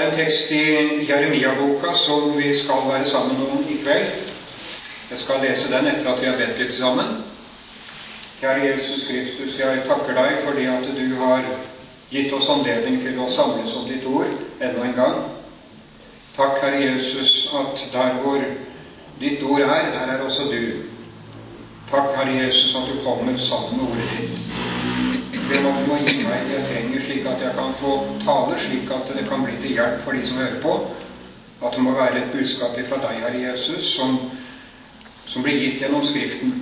er en tekst i Jeremia-boka som vi skal være sammen om i kveld. Jeg skal lese den etter at vi har bedt litt sammen. Kjære Jesus Kristus, jeg takker deg fordi at du har gitt oss anledning til å samles om ditt ord enda en gang. Takk, Herre Jesus, at der hvor ditt ord er, der er også du. Takk, Herre Jesus, at du kommer sammen med ordet ditt. Det må må gi meg det jeg trenger, slik at jeg kan få tale, slik at det kan bli til hjelp for de som hører på. At det må være et budskap fra deg, Herre Jesus, som, som blir gitt gjennom Skriften.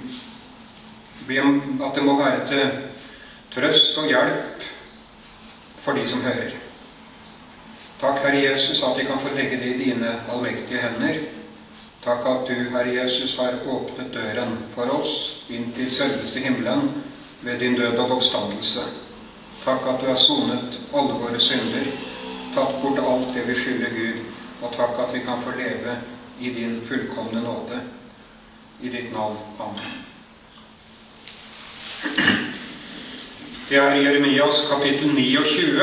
At det må være til trøst og hjelp for de som hører. Takk, Herre Jesus, at vi kan få legge det i dine allmektige hender. Takk at du, Herre Jesus, har åpnet døren for oss inn til selveste himmelen ved din død og oppstandelse. Takk at du har sonet alle våre synder, tatt bort alt det vi skylder Gud, og takk at vi kan få leve i din fullkomne nåde. I ditt navn. Amen. Det er Jeremias kapittel 29,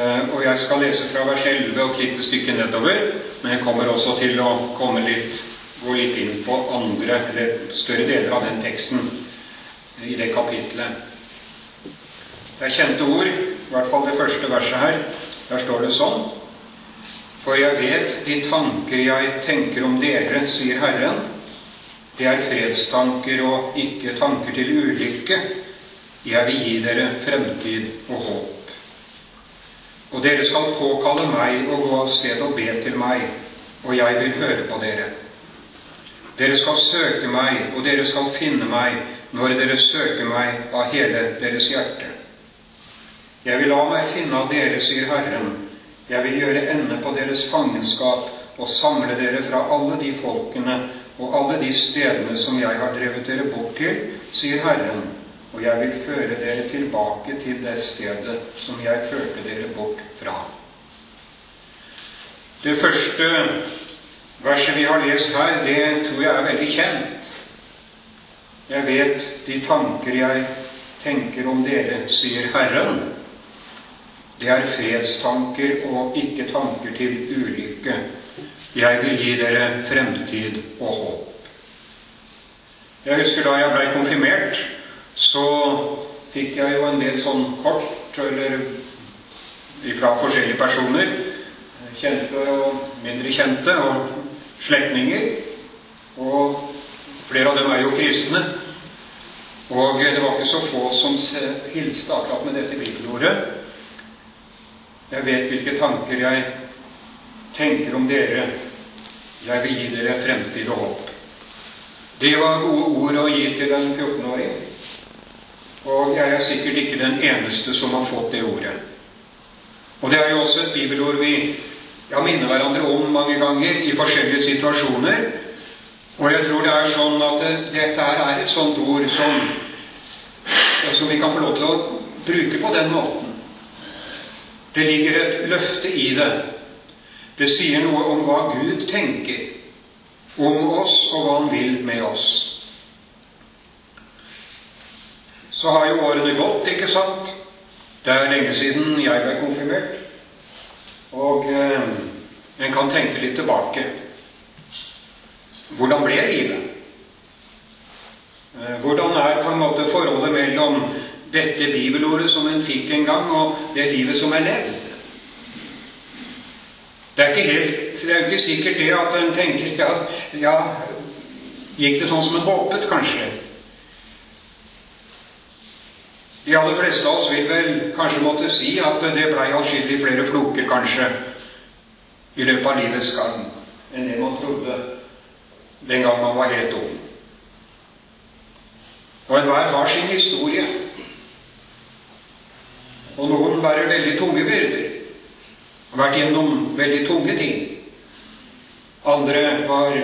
eh, og jeg skal lese fra vers 11 og et lite stykke nedover, men jeg kommer også til å litt, gå litt inn på andre, eller større deler av den teksten i det kapitlet. Det er kjente ord, i hvert fall det første verset her. Der står det sånn For jeg vet de tanker jeg tenker om dere, sier Herren. Det er fredstanker og ikke tanker til ulykke. Jeg vil gi dere fremtid og håp. Og dere skal påkalle meg og gå av sted og be til meg, og jeg vil høre på dere. Dere skal søke meg, og dere skal finne meg når dere søker meg av hele deres hjerte. Jeg vil la meg finne av dere, sier Herren. Jeg vil gjøre ende på deres fangenskap og samle dere fra alle de folkene og alle de stedene som jeg har drevet dere bort til, sier Herren. Og jeg vil føre dere tilbake til det stedet som jeg førte dere bort fra. Det første verset vi har lest her, det tror jeg er veldig kjent. Jeg vet de tanker jeg tenker om dere, sier Herren. Det er fredstanker og ikke tanker til ulykke. Jeg vil gi dere fremtid og håp. Jeg husker da jeg blei konfirmert, så fikk jeg jo en del sånn kort eller fra forskjellige personer. Kjente og mindre kjente, og slektninger. Og Flere av dem er jo kristne. Og det var ikke så få som hilste akkurat med dette bibelordet. Jeg vet hvilke tanker jeg tenker om dere. Jeg vil gi dere fremtid og håp. Det var gode ord å gi til en 14-åring. Og jeg er sikkert ikke den eneste som har fått det ordet. Og det er jo også et bibelord vi ja, minner hverandre om mange ganger i forskjellige situasjoner. Og jeg tror det er sånn at dette er et sånt ord som, som vi kan få lov til å bruke på den måten. Det ligger et løfte i det. Det sier noe om hva Gud tenker om oss, og hva Han vil med oss. Så har jo årene gått, ikke sant? Det er lenge siden jeg ble konfirmert. Og eh, en kan tenke litt tilbake. Hvordan ble livet? Eh, hvordan er på en måte forholdet mellom dette bibelordet som en fikk en gang, og det livet som er levd? Det er ikke, helt, det er ikke sikkert det at en tenker ja, ja, gikk det sånn som en håpet, kanskje? De aller fleste av oss vil vel kanskje måtte si at det blei atskillig flere floker, kanskje, i løpet av livets gang enn det man trodde den gang man var helt ung. Og enhver har sin historie. Og noen bærer veldig tunge byrder. Har vært gjennom veldig tunge ting. Andre har,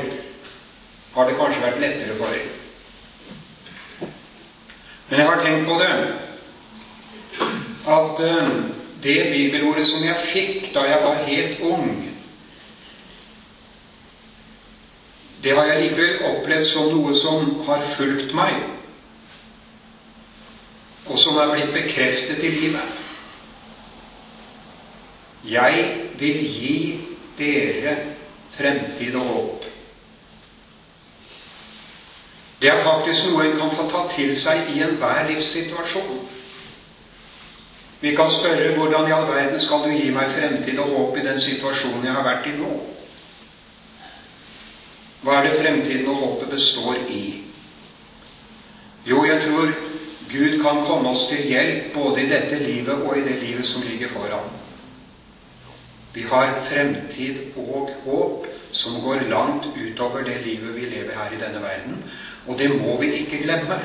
har det kanskje vært lettere for dem. Men jeg har tenkt på det at uh, det bibelordet som jeg fikk da jeg var helt ung, det har jeg likevel opplevd som noe som har fulgt meg, og som er blitt bekreftet i livet. Jeg vil gi dere fremtid og håp. Det er faktisk noe en kan få ta til seg i enhver livssituasjon. Vi kan spørre hvordan i all verden skal du gi meg fremtid og håp i den situasjonen jeg har vært i nå? Hva er det fremtiden og håpet består i? Jo, jeg tror Gud kan komme oss til hjelp både i dette livet og i det livet som ligger foran. Vi har fremtid og håp som går langt utover det livet vi lever her i denne verden. Og det må vi ikke glemme.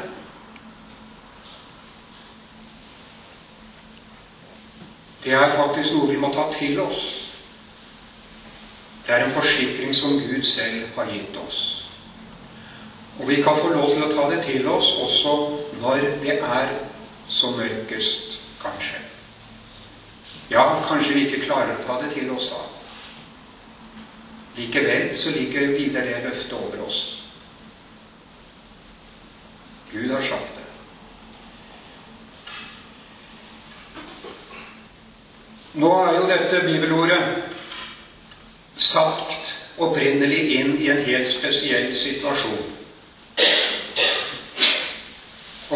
Det er faktisk noe vi må ta til oss. Det er en forsikring som Gud selv har gitt oss. Og vi kan få lov til å ta det til oss også når det er som mørkest, kanskje. Ja, kanskje vi ikke klarer å ta det til oss da. Likevel så ligger videre det løftet over oss. Gud har sagt det. Nå er jo dette bibelordet sagt opprinnelig inn i en helt spesiell situasjon.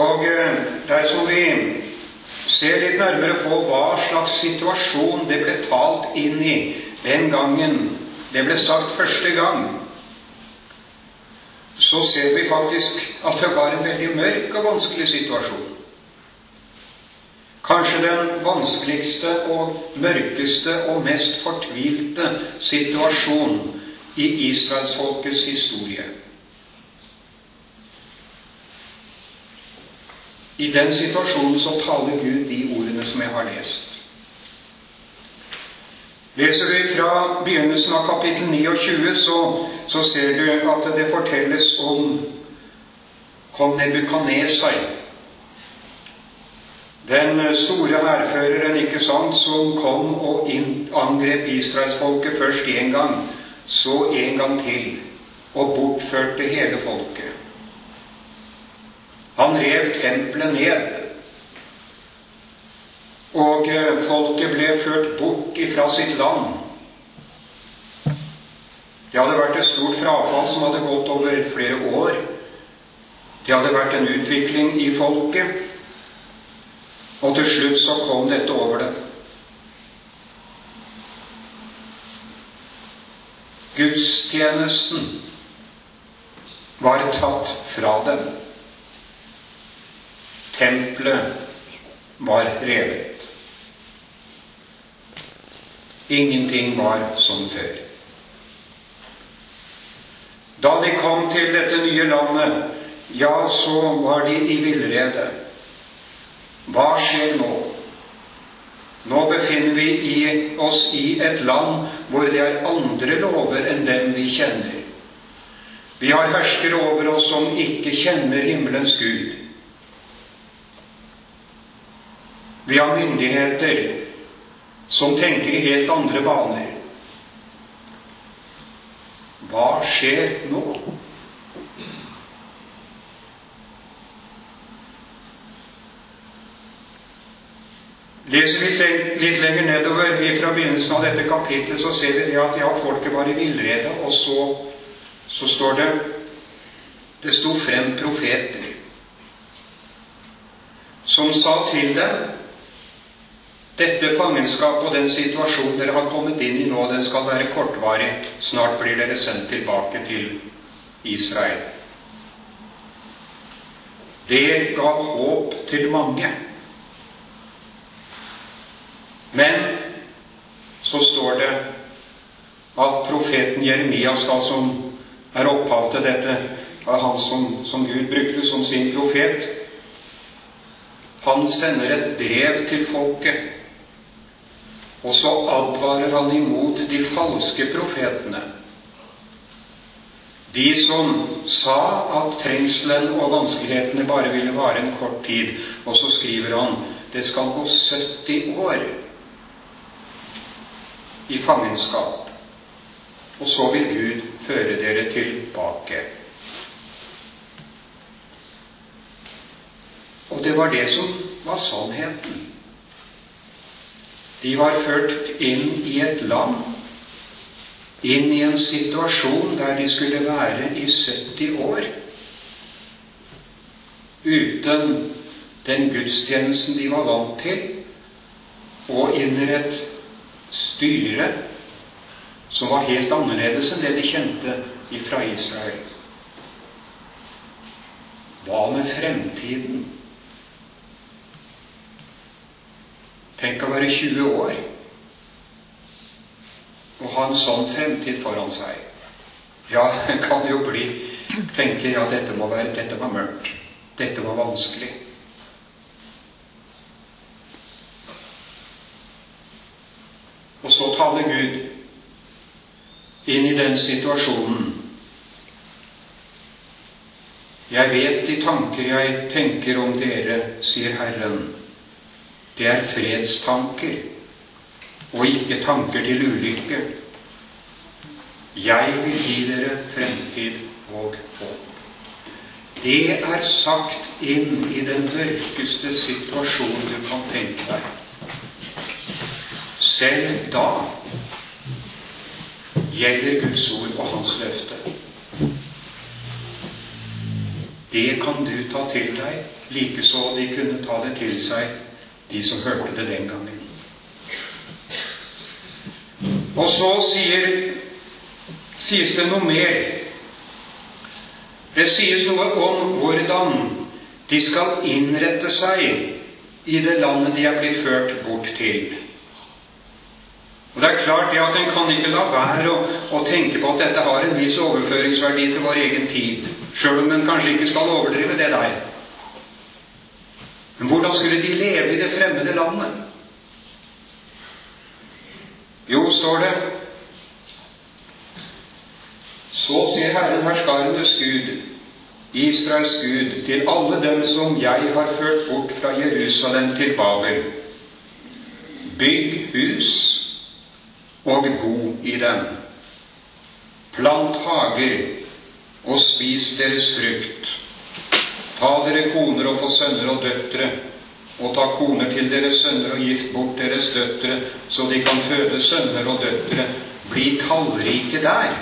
Og eh, dersom vi ser litt nærmere på hva slags situasjon det ble talt inn i den gangen det ble sagt første gang, så ser vi faktisk at det var en veldig mørk og vanskelig situasjon. Kanskje den vanskeligste og mørkeste og mest fortvilte situasjon i israelsfolkets historie. I den situasjonen så taler Gud de ordene som jeg har lest. Leser du fra begynnelsen av kapittel 29, så, så ser du at det fortelles om kong Nebukanesar. Den store hærføreren, ikke sant, som kom og angrep israelsfolket først én gang, så en gang til, og bortførte hele folket. Han rev tempelet ned. Og eh, folket ble ført bort ifra sitt land. Det hadde vært et stort frafall som hadde gått over flere år. Det hadde vært en utvikling i folket. Og til slutt så kom dette over dem. Gudstjenesten var tatt fra dem. Tempelet var revet. Ingenting var som før. Da de kom til dette nye landet, ja, så var de i villrede. Hva skjer nå? Nå befinner vi i oss i et land hvor det er andre lover enn dem vi kjenner. Vi har herskere over oss som ikke kjenner himmelens Gud. Vi har myndigheter som tenker i helt andre baner. Hva skjer nå? Leser vi litt lenger nedover fra begynnelsen av dette kapitlet, så ser vi det at ja, folket var i villrede, og så, så står det Det sto frem profeter som sa til dem dette fangenskapet og den situasjonen dere har kommet inn i nå, den skal være kortvarig. Snart blir dere sendt tilbake til Israel. Det ga håp til mange. Men så står det at profeten Jeremias, da, som er opphav til dette, er han som, som Gud brukte som sin profet, han sender et brev til folket og så advarer han imot de falske profetene. De som sa at trengselen og vanskelighetene bare ville vare en kort tid. Og så skriver han det skal gå 70 år i fangenskap. Og så vil Gud føre dere tilbake. Og det var det som var sannheten. De var ført inn i et land, inn i en situasjon der de skulle være i 70 år. Uten den gudstjenesten de var vant til, og under et styre som var helt annerledes enn det de kjente fra Israel. Hva med fremtiden? Tenk å være 20 år og ha en sånn fremtid foran seg. Ja, det kan jo bli tenke ja, dette må være, dette var mørkt. Dette var vanskelig. Og så taler Gud inn i den situasjonen. Jeg vet de tanker jeg tenker om dere, sier Herren det er fredstanker og ikke tanker til ulykke. Jeg vil gi dere fremtid og håp. Det er sagt inn i den mørkeste situasjonen du kan tenke deg. Selv da gjelder Guds ord og Hans løfte. Det kan du ta til deg, likeså de kunne ta det til seg de som hørte det den gangen. Og så sier, sies det noe mer. Det sies noe om hvordan de skal innrette seg i det landet de er blitt ført bort til. Og det er klart det at En kan ikke la være å, å, tenke på at dette har en viss overføringsverdi til vår egen tid, sjøl om en kanskje ikke skal overdrive det der. Men hvordan skulle de leve i det fremmede landet? Jo, står det Så sier Herren herskarenes Gud, Israels Gud, til alle dem som jeg har ført bort fra Jerusalem til Babel. Bygg hus og bo i dem. Plant hager og spis deres frukt. Ta dere koner og få sønner og døtre, og ta koner til deres sønner og gift bort deres døtre, så de kan føde sønner og døtre. Bli tallrike der,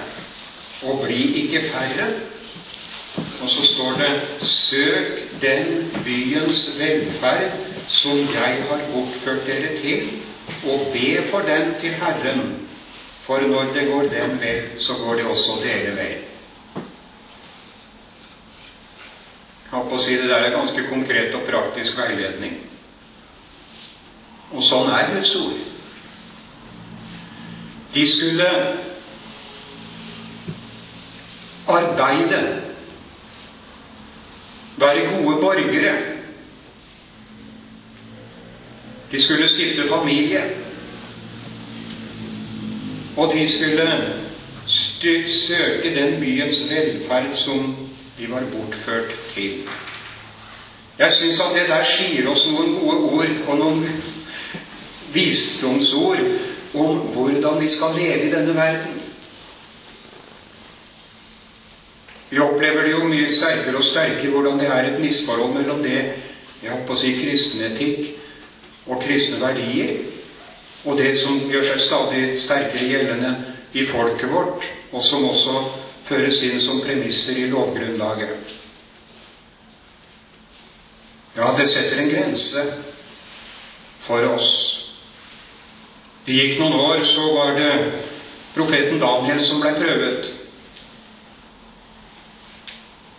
og bli ikke færre. Og så står det Søk den byens velferd som jeg har oppført dere til, og be for den til Herren. For når det går dem vel, så går det også dere vel. Jeg på å si Det der er ganske konkret og praktisk veiledning. Og sånn er Guds ord. De skulle arbeide, være gode borgere. De skulle stifte familie. Og de skulle søke den byens velferd som de var bortført til. Jeg syns at det der sier oss noen gode ord og noen visdomsord om hvordan vi skal leve i denne verden. Vi opplever det jo mye sterkere og sterkere hvordan det er et misforhold mellom det jeg holdt på å si kristen etikk og kristne verdier, og det som gjør seg stadig sterkere gjeldende i folket vårt, og som også føres inn som premisser i lovgrunnlaget. Ja, det setter en grense for oss. Det gikk noen år, så var det profeten Daniel som ble prøvet.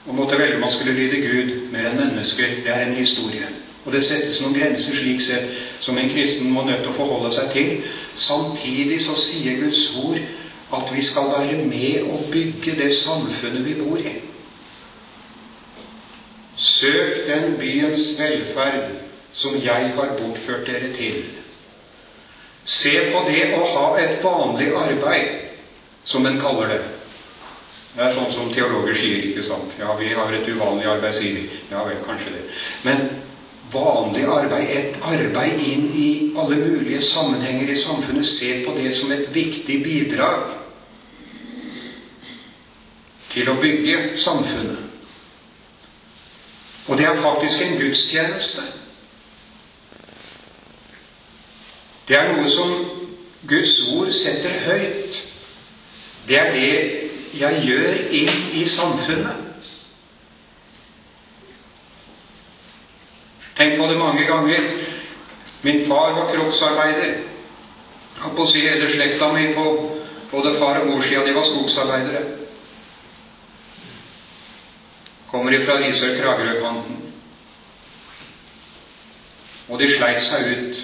Og måtte velge om han skulle lyde Gud mer enn mennesker. Det er en historie. Og det settes noen grenser slik sett som en kristen må nødt til å forholde seg til. Samtidig så sier Guds ord at vi skal være med og bygge det samfunnet vi bor i. Søk den byens velferd som jeg har bortført dere til. Se på det å ha et vanlig arbeid, som en kaller det. Det er sånn som teologer sier, ikke sant? Ja, vi har et uvanlig arbeid, sier vi. Ja vel, kanskje det. Men vanlig arbeid, et arbeid inn i alle mulige sammenhenger i samfunnet, se på det som et viktig bidrag til å bygge samfunnet. Og det er faktisk en gudstjeneste. Det er noe som Guds ord setter høyt. Det er det jeg gjør inn i samfunnet. Tenk på det mange ganger. Min far var kroppsarbeider. Jeg på å si hele slekta mi på både far og mor sida de var skogsarbeidere. Kommer ifra Risør-Kragerø-kanten. Og de sleit seg ut.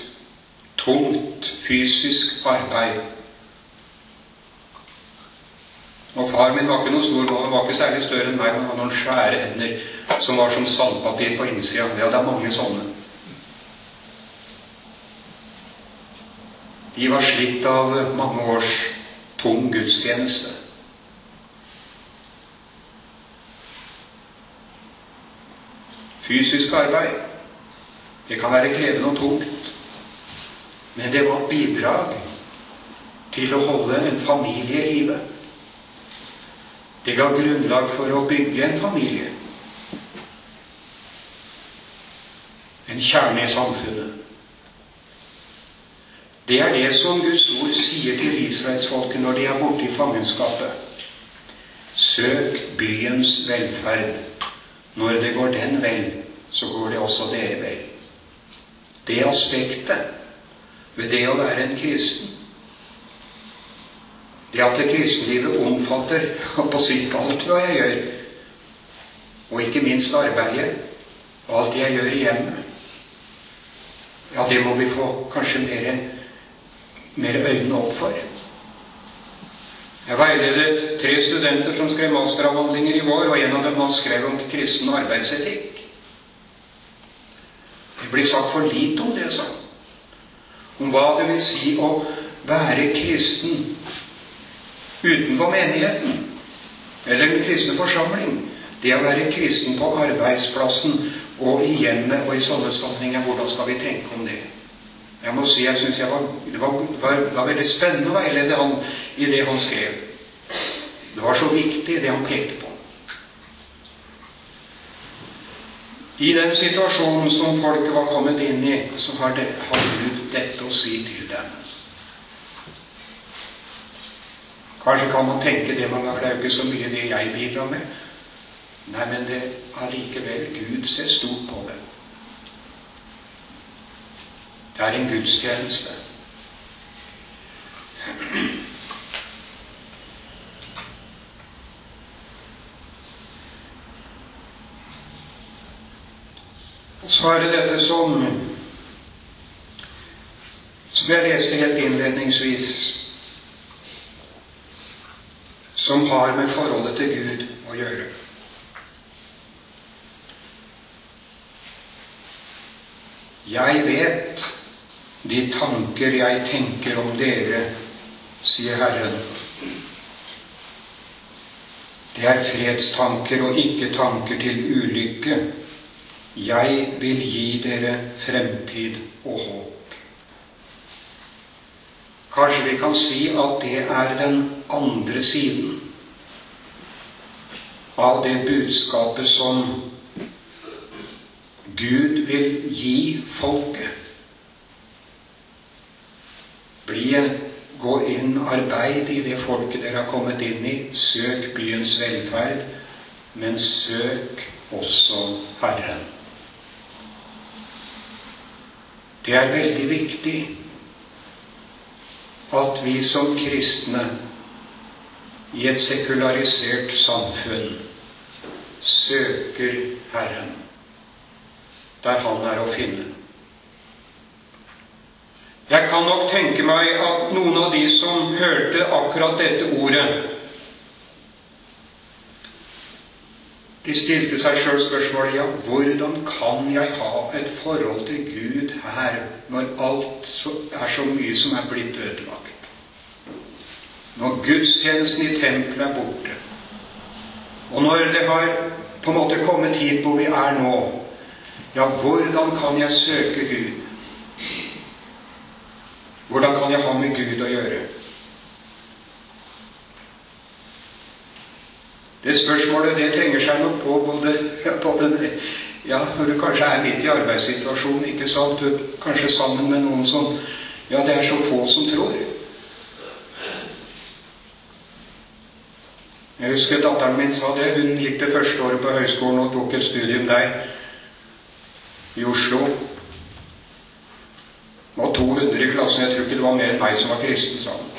Tungt fysisk arbeid. Og far min var ikke noe stor, han var ikke særlig større enn meg, han hadde noen svære hender som var som sandpapir på innsida. Ja, det er mange sånne. De var slitt av mange års tung gudstjeneste. Fysisk arbeid, det kan være krevende og tungt. Men det var bidrag til å holde en familie i live. Det ga grunnlag for å bygge en familie. En kjerne i samfunnet. Det er det som Guds ord sier til israelsfolket når de er borte i fangenskapet. Søk byens velferd. Når det går den vel, så går det også dere vel. Det aspektet ved det å være en kristen det at det kristenlivet omfatter på sitt alt hva jeg gjør, og ikke minst arbeidet, og alt jeg gjør i hjemmet, ja, det må vi få kanskje mer, mer øynene opp for. Jeg veiledet tre studenter som skrev masteravhandlinger i vår, og en av dem han skrev om kristen arbeidsetikk. Det blir sagt for lite om det, sa Om hva det vil si å være kristen utenfor menigheten eller den kristne forsamling. Det å være kristen på arbeidsplassen og i hjemmet og i sånne sammenhenger, hvordan skal vi tenke om det? Jeg må si jeg syns det, det, var, veldig spennende å veilede han i det han skrev. Det var så viktig, det han pekte på. I den situasjonen som folket var kommet inn i, så har, det, Gud dette å si til dem. Kanskje kan man tenke det man har Det er jo ikke så mye det jeg bidrar med. Nei, men det allikevel Gud ser stort på det. Det er en gudstjeneste. Så er det dette som som jeg leste helt innledningsvis som har med forholdet til Gud å gjøre. Jeg vet de tanker jeg tenker om dere, sier Herren. Det er fredstanker og ikke tanker til ulykke. Jeg vil gi dere fremtid og håp. Kanskje vi kan si at det er den andre siden av det budskapet som Gud vil gi folket. Bli, gå inn, arbeid i det folket dere har kommet inn i. Søk byens velferd, men søk også Herren. Det er veldig viktig at vi som kristne i et sekularisert samfunn søker Herren der Han er å finne. Jeg kan nok tenke meg at noen av de som hørte akkurat dette ordet, de stilte seg sjøl spørsmålet ja, hvordan kan jeg ha et forhold til Gud her når alt er så mye som er blitt ødelagt? Når gudstjenesten i tempelet er borte, og når det har på en måte kommet hit hvor vi er nå Ja, hvordan kan jeg søke Gud? Hvordan kan jeg ha med Gud å gjøre? Det spørsmålet det trenger seg nok på både, både ja, når du kanskje er midt i arbeidssituasjonen, ikke sant? Du, kanskje sammen med noen som Ja, det er så få som tror. Jeg husker datteren min sa det. Hun gikk det første året på høyskolen og tok et studium der i Oslo. Det var 200 i klassen. Jeg tror ikke det var mer enn meg som var kristen, sa han.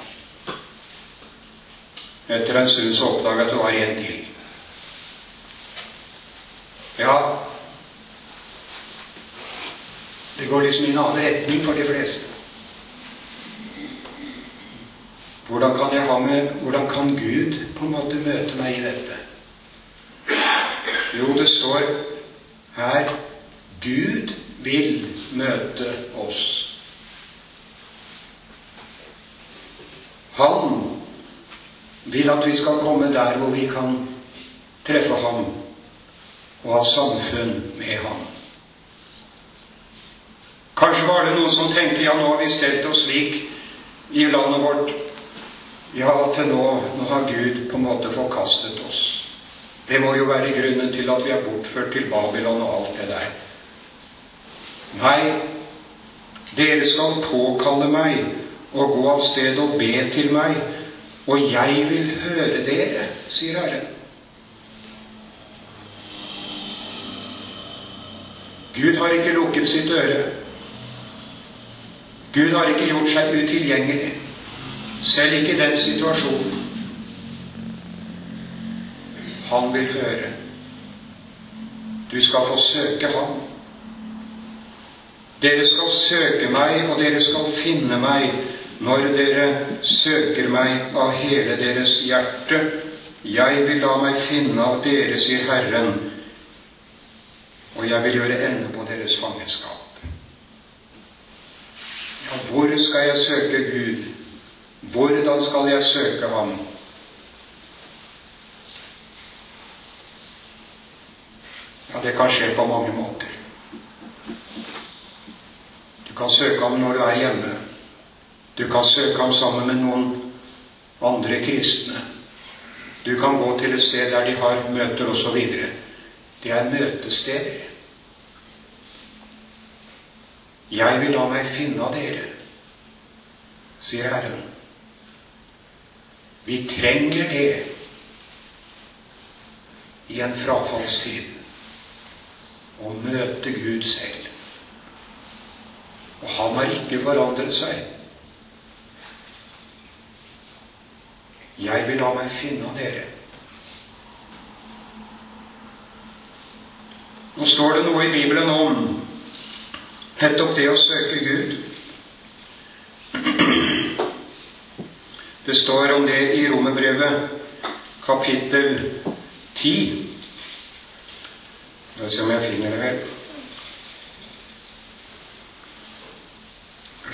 Etter en stund så oppdaga jeg at det var en til. Ja, det går liksom i en annen retning for de fleste. Hvordan kan, jeg ha med, hvordan kan Gud på en måte møte meg i dette? Jo, det står her Gud vil møte oss. Han vil at vi skal komme der hvor vi kan treffe ham og ha samfunn med ham. Kanskje var det noen som tenkte ja, nå har vi stelt oss slik i landet vårt ja, til nå, nå har Gud på en måte forkastet oss. Det må jo være grunnen til at vi er bortført til Babylon og alt det der. Nei, dere skal påkalle meg og gå av sted og be til meg, og jeg vil høre dere, sier Herren. Gud har ikke lukket sitt øre. Gud har ikke gjort seg utilgjengelig, selv ikke i den situasjonen. Han vil høre. Du skal få søke ham. Dere skal søke meg, og dere skal finne meg når dere søker meg av hele deres hjerte. Jeg vil la meg finne av dere, sier Herren, og jeg vil gjøre ende på deres fangenskap. Ja, hvor skal jeg søke Gud? Hvordan skal jeg søke Ham? Ja, det kan skje på mange måter. Kan søke ham når du er hjemme. Du kan søke ham sammen med noen andre kristne. Du kan gå til et sted der de har møter osv. Det er møtesteder. Jeg vil la meg finne av dere, sier Herren. Vi trenger det i en frafallstid. Å møte Gud selv. Og han har ikke forandret seg. Jeg vil la meg finne av dere. Nå står det noe i Bibelen om nettopp det å søke Gud. Det står om det i Romerbrevet kapittel 10. Skal oss se om jeg finner det her.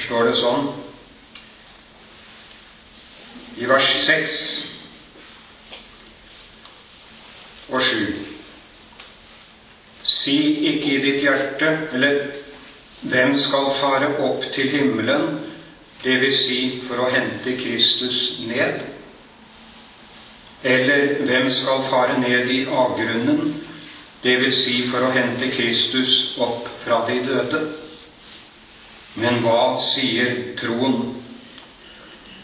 Står det sånn i vers 6 og 7. Si ikke i ditt hjerte, eller hvem skal fare opp til himmelen, vil si for å hente Kristus ned? Eller hvem skal fare ned i avgrunnen, vil si for å hente Kristus opp fra de døde? Men hva sier troen?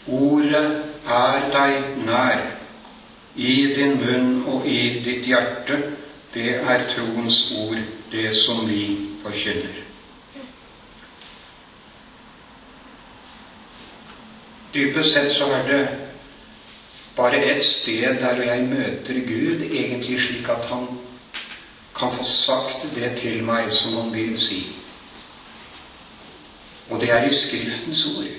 Ordet er deg nær, i din munn og i ditt hjerte. Det er troens ord, det som vi forkynner. Dypest sett så er det bare et sted der jeg møter Gud, egentlig slik at han kan få sagt det til meg som han vil si. Og det er i Skriftens ord.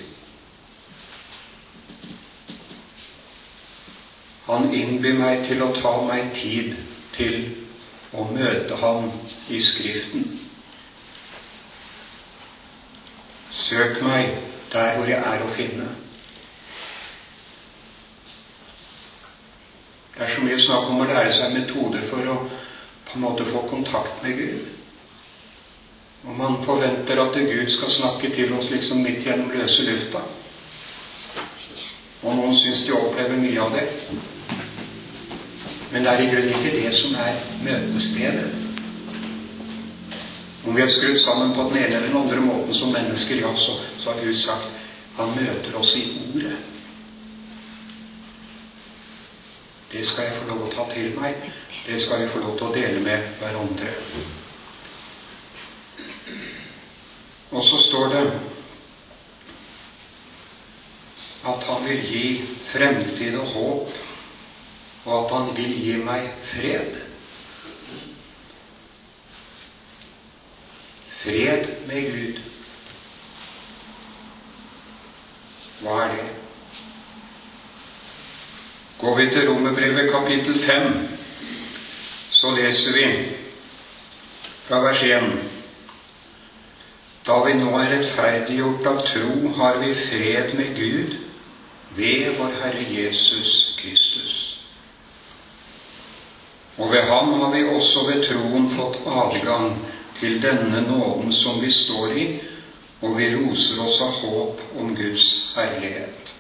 Han innbyr meg til å ta meg tid til å møte ham i Skriften. Søk meg der hvor jeg er å finne. Det er så mye snakk om å lære seg metoder for å på en måte få kontakt med Gud. Og man forventer at Gud skal snakke til oss liksom midt gjennom løse lufta. Og noen syns de opplever mye av det. Men det er i grunnen ikke det som er møtestedet. Om vi er skrudd sammen på den ene eller den andre måten som mennesker, ja, så, så har Gud sagt Han møter oss i Ordet. Det skal jeg få lov å ta til meg. Det skal vi få lov til å dele med hverandre. Og så står det at han vil gi fremtid og håp, og at han vil gi meg fred. Fred med Gud. Hva er det? Går vi til Romerbrevet kapittel 5, så leser vi fra vers 1. Da vi nå er rettferdiggjort av tro, har vi fred med Gud ved vår Herre Jesus Kristus. Og ved ham har vi også ved troen fått adgang til denne nåden som vi står i, og vi roser oss av håp om Guds herlighet.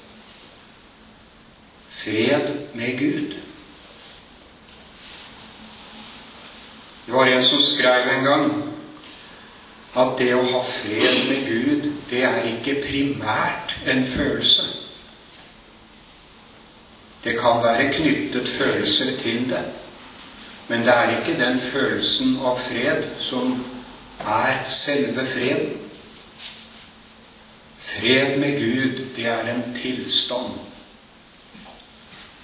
Fred med Gud. Det var en som skrev en gang at det å ha fred med Gud, det er ikke primært en følelse. Det kan være knyttet følelser til det, men det er ikke den følelsen av fred som er selve freden. Fred med Gud, det er en tilstand.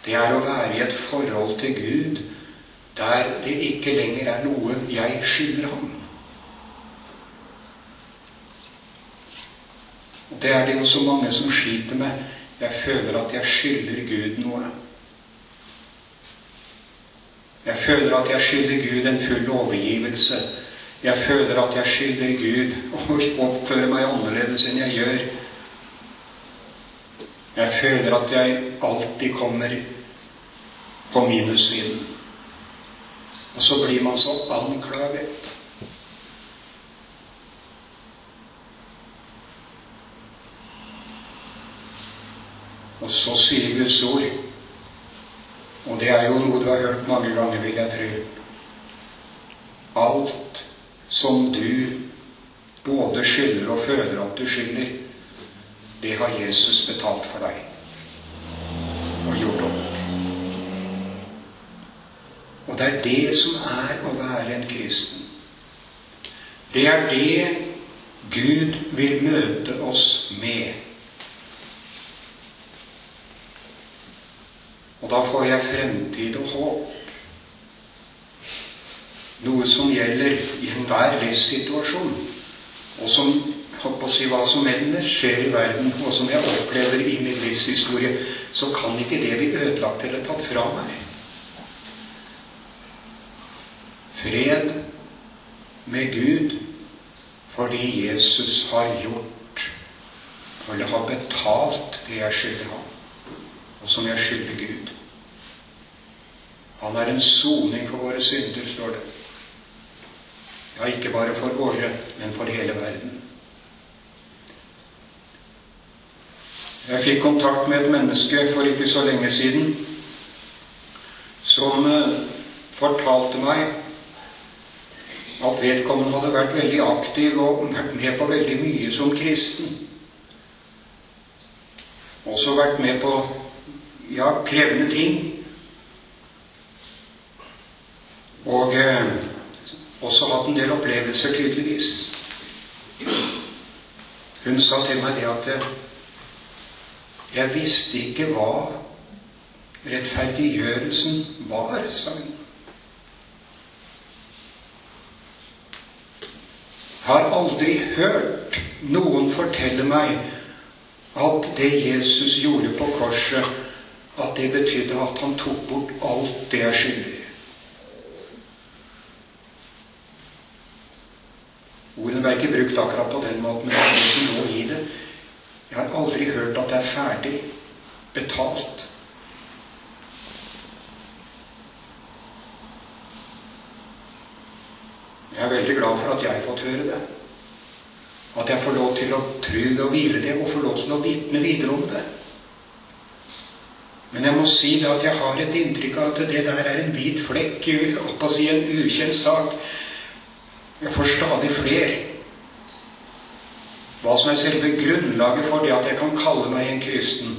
Det er å være i et forhold til Gud der det ikke lenger er noe jeg skylder ham. Det er det jo så mange som sliter med. Jeg føler at jeg skylder Gud noe. Jeg føler at jeg skylder Gud en full overgivelse. Jeg føler at jeg skylder Gud å oppføre meg annerledes enn jeg gjør. Jeg føler at jeg alltid kommer på minussiden. Og så blir man så anklaget. Og så sier Guds ord, og det er jo noe du har hørt mange ganger, vil jeg tro Alt som du både skylder og føler at du skylder, det har Jesus betalt for deg og gjort opp. Og det er det som er å være en kristen. Det er det Gud vil møte oss med. Og da får jeg fremtid og håp. Noe som gjelder i enhver livssituasjon, og som på å si hva som ellers skjer i verden, og som jeg opplever i min livshistorie, så kan ikke det bli ødelagt eller tatt fra meg. Fred med Gud fordi Jesus har gjort eller har betalt det jeg skylder ham, og som jeg skylder Gud. Han er en soning for våre synder, står det. Ja, ikke bare for våre, men for hele verden. Jeg fikk kontakt med et menneske for ikke så lenge siden som eh, fortalte meg at vedkommende hadde vært veldig aktiv og vært med på veldig mye som kristen. Også vært med på ja, krevende ting. Og eh, også hatt en del opplevelser, tydeligvis. Hun sa til meg det at eh, jeg visste ikke hva rettferdiggjørelsen var, sa hun. Har aldri hørt noen fortelle meg at det Jesus gjorde på korset, at det betydde at han tok bort alt det jeg skylder. Ordene ble ikke brukt akkurat på den måten, men det er som lå i det. Jeg har aldri hørt at det er ferdig betalt. Jeg er veldig glad for at jeg har fått høre det. At jeg får lov til å tro det og hvile det, og får lov til å vitne videre om det. Men jeg må si det at jeg har et inntrykk av at det der er en hvit flekk, oppå si en ukjent sak. Jeg får stadig flere. hva som er selve grunnlaget for det at jeg kan kalle meg en kristen.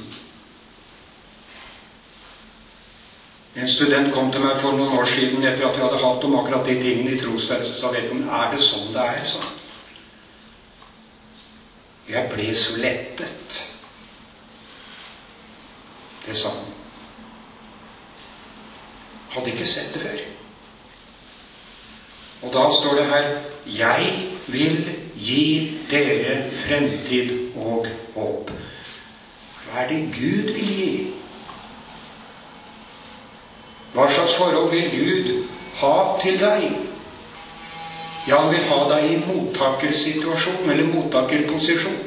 En student kom til meg for noen år siden etter at jeg hadde hatt om akkurat de tingene i trosverden. Så sa vedkommende er det sånn det er, sa. Jeg ble så lettet. Det sa han. Hadde ikke sett det før. Og da står det her Jeg vil gi dere fremtid og håp. Hva er det Gud vil gi? Hva slags forhold vil Gud ha til deg? Ja, han vil ha deg i mottakersituasjon, eller mottakerposisjon.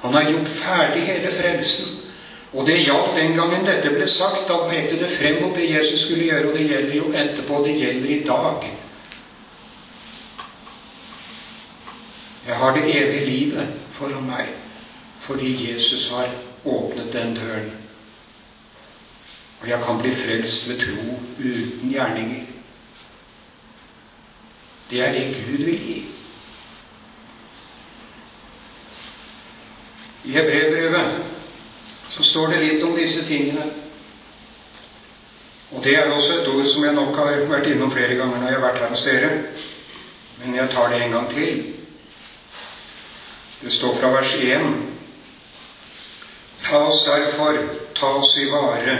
Han har gjort ferdig hele frelsen. Og det gjaldt den gangen dette ble sagt. Da pekte det frem mot det Jesus skulle gjøre, og det gjelder jo etterpå. Det gjelder i dag. Jeg har det evige livet foran meg fordi Jesus har åpnet den døren. Og jeg kan bli frelst ved tro uten gjerninger. Det er det Gud vil gi. I Hebrevbrevet så står det litt om disse tingene. Og det er også et ord som jeg nok har vært innom flere ganger når jeg har vært her hos dere. Men jeg tar det en gang til. Det står fra vers 1. Ta oss derfor ta oss i vare,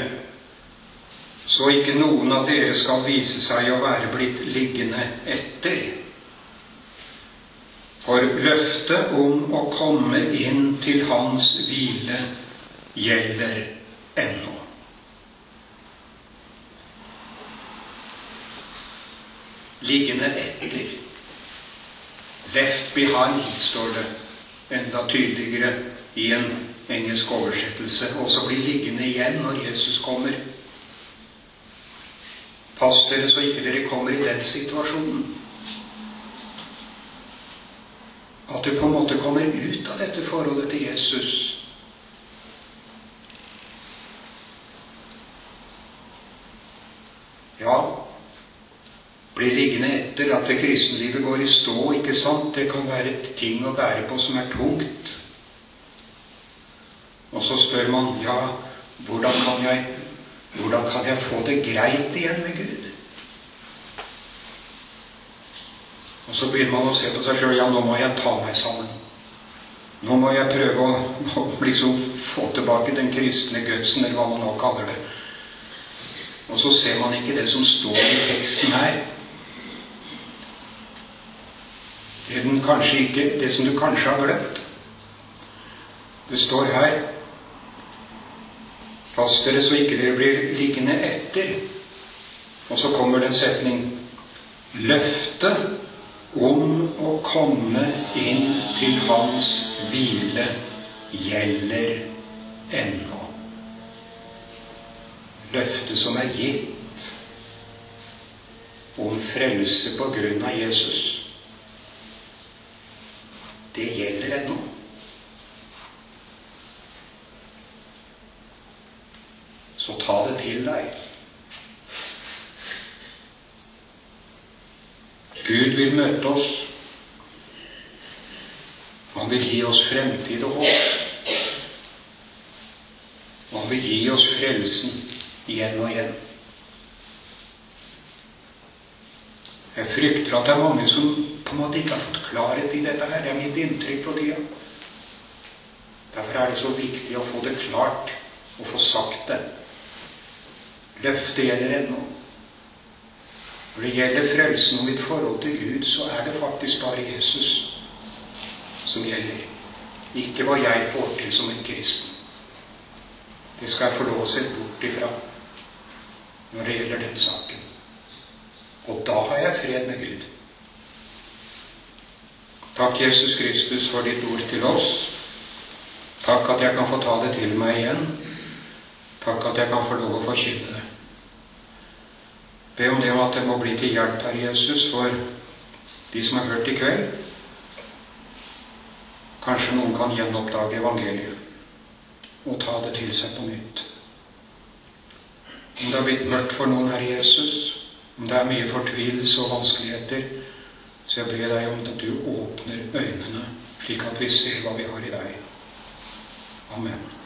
så ikke noen av dere skal vise seg å være blitt liggende etter. For løftet om å komme inn til Hans hvile gjelder ennå. Liggende etter. Left behind, står det enda tydeligere i en engelsk oversettelse. Og så bli liggende igjen når Jesus kommer. Pass dere så ikke dere kommer i den situasjonen. At du på en måte kommer ut av dette forholdet til Jesus Ja, blir liggende etter at det kristenlivet går i stå, ikke sant? Det kan være ting å bære på som er tungt. Og så spør man ja, hvordan kan jeg, hvordan kan jeg få det greit igjen med Gud? Og så begynner man å se på seg sjøl. Ja, nå må jeg ta meg sammen. Nå må jeg prøve å, å liksom få tilbake den kristne gudsen, eller hva man nå kaller det. Og så ser man ikke det som står i teksten her. Det, ikke, det som du kanskje har glemt. Det står her Pass dere så ikke dere blir liggende etter. Og så kommer det en setning Løftet om å komme inn til Hans hvile gjelder ennå løftet som er gitt om frelse på grunn av Jesus, det gjelder ennå. Så ta det til deg. Gud vil møte oss. Han vil gi oss fremtid og håp. Han vil gi oss frelsen igjen og igjen. Jeg frykter at det er mange som på en måte ikke har fått klarhet i dette her. Det er mitt inntrykk for tida. Derfor er det så viktig å få det klart og få sagt det. Løftet gjelder ennå. Når det gjelder frelsen og mitt forhold til Gud, så er det faktisk bare Jesus som gjelder. Ikke hva jeg får til som en kristen. Det skal jeg få lov å se bort ifra når det gjelder den saken. Og da har jeg fred med Gud. Takk, Jesus Kristus, for ditt ord til oss. Takk at jeg kan få ta det til meg igjen. Takk at jeg kan få lov å forkynne det. Be om det at det må bli til hjelp, Herre Jesus, for de som har hørt i kveld. Kanskje noen kan gjenoppdage evangeliet og ta det til seg på nytt. Om det har blitt mørkt for noen, Herre Jesus, om det er mye fortvilelse og vanskeligheter, Så jeg ber deg om at du åpner øynene, slik at vi ser hva vi har i deg. Amen.